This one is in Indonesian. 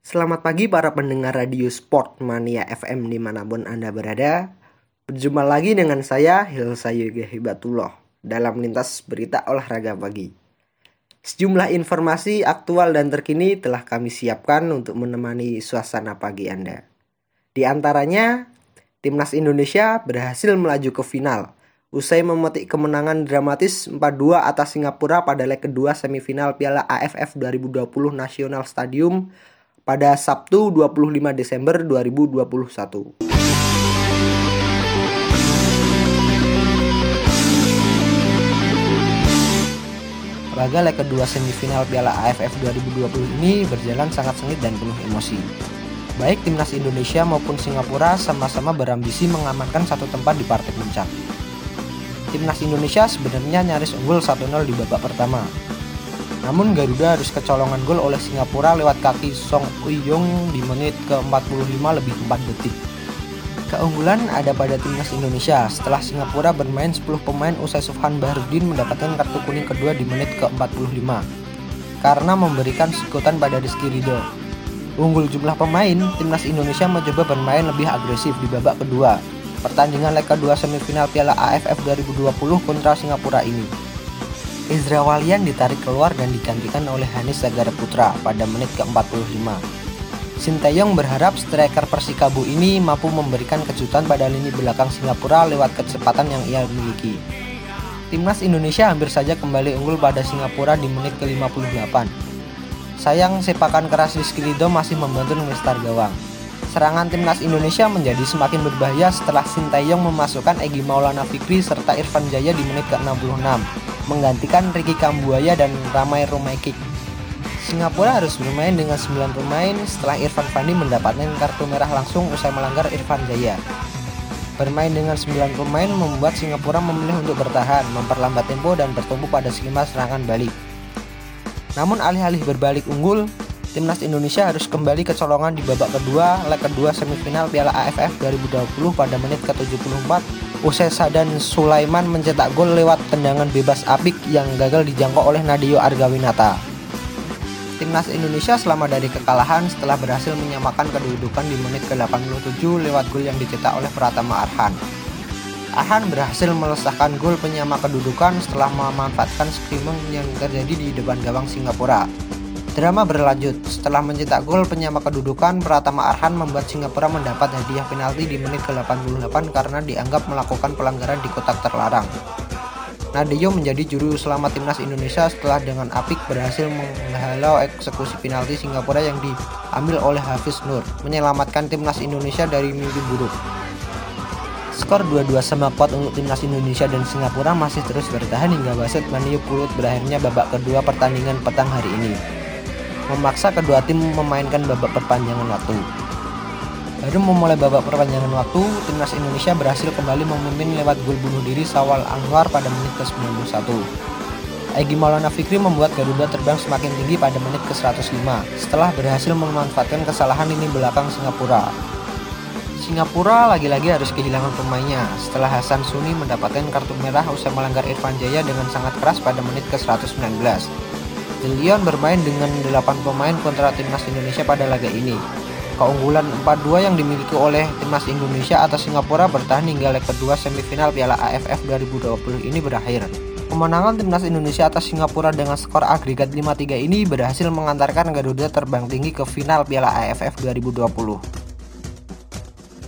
Selamat pagi para pendengar radio Sport Mania FM di mana pun Anda berada. Berjumpa lagi dengan saya Hilsa Yoga Hibatullah Dalam lintas berita olahraga pagi. Sejumlah informasi aktual dan terkini telah kami siapkan untuk menemani suasana pagi Anda. Di antaranya Timnas Indonesia berhasil melaju ke final usai memetik kemenangan dramatis 4-2 atas Singapura pada leg kedua semifinal Piala AFF 2020 National Stadium pada Sabtu 25 Desember 2021. Laga leg kedua semifinal Piala AFF 2020 ini berjalan sangat sengit dan penuh emosi. Baik timnas Indonesia maupun Singapura sama-sama berambisi mengamankan satu tempat di partai puncak. Timnas Indonesia sebenarnya nyaris unggul 1-0 di babak pertama, namun Garuda harus kecolongan gol oleh Singapura lewat kaki Song Uyong di menit ke-45 lebih 4 detik. Keunggulan ada pada timnas Indonesia setelah Singapura bermain 10 pemain usai Sufhan Bahrudin mendapatkan kartu kuning kedua di menit ke-45 karena memberikan sekutan pada Rizky Ridho. Unggul jumlah pemain, timnas Indonesia mencoba bermain lebih agresif di babak kedua. Pertandingan leg kedua semifinal Piala AFF 2020 kontra Singapura ini. Izra Walian ditarik keluar dan digantikan oleh Hanis Sagara Putra pada menit ke-45. Sinteyong berharap striker Persikabu ini mampu memberikan kejutan pada lini belakang Singapura lewat kecepatan yang ia miliki. Timnas Indonesia hampir saja kembali unggul pada Singapura di menit ke-58. Sayang sepakan keras Rizky Ridho masih membantu mistar gawang. Serangan timnas Indonesia menjadi semakin berbahaya setelah Sinteyong memasukkan Egi Maulana Fikri serta Irfan Jaya di menit ke-66 menggantikan Ricky Kambuaya dan Ramai Rumaikik. Singapura harus bermain dengan 9 pemain setelah Irfan Fandi mendapatkan kartu merah langsung usai melanggar Irfan Jaya. Bermain dengan 9 pemain membuat Singapura memilih untuk bertahan, memperlambat tempo dan bertumbuh pada skema serangan balik. Namun alih-alih berbalik unggul, timnas Indonesia harus kembali kecolongan di babak kedua leg kedua semifinal Piala AFF 2020 pada menit ke-74 Usai Sadan Sulaiman mencetak gol lewat tendangan bebas apik yang gagal dijangkau oleh Nadio Argawinata. Timnas Indonesia selama dari kekalahan setelah berhasil menyamakan kedudukan di menit ke-87 lewat gol yang dicetak oleh Pratama Arhan. Arhan berhasil melesahkan gol penyama kedudukan setelah memanfaatkan screaming yang terjadi di depan gawang Singapura. Drama berlanjut. Setelah mencetak gol penyama kedudukan, Pratama Arhan membuat Singapura mendapat hadiah penalti di menit ke-88 karena dianggap melakukan pelanggaran di kotak terlarang. Nadeyo menjadi juru selamat timnas Indonesia setelah dengan apik berhasil menghalau eksekusi penalti Singapura yang diambil oleh Hafiz Nur, menyelamatkan timnas Indonesia dari mimpi buruk. Skor 2-2 sama pot untuk timnas Indonesia dan Singapura masih terus bertahan hingga wasit meniup pulut berakhirnya babak kedua pertandingan petang hari ini memaksa kedua tim memainkan babak perpanjangan waktu. Baru memulai babak perpanjangan waktu, timnas Indonesia berhasil kembali memimpin lewat gol bunuh diri Sawal Anwar pada menit ke-91. Egi Maulana Fikri membuat Garuda terbang semakin tinggi pada menit ke-105 setelah berhasil memanfaatkan kesalahan lini belakang Singapura. Singapura lagi-lagi harus kehilangan pemainnya setelah Hasan Suni mendapatkan kartu merah usai melanggar Irfan Jaya dengan sangat keras pada menit ke-119. Leon bermain dengan 8 pemain kontra timnas Indonesia pada laga ini. Keunggulan 4-2 yang dimiliki oleh timnas Indonesia atas Singapura bertahan hingga leg kedua semifinal Piala AFF 2020 ini berakhir. Kemenangan timnas Indonesia atas Singapura dengan skor agregat 5-3 ini berhasil mengantarkan Garuda terbang tinggi ke final Piala AFF 2020.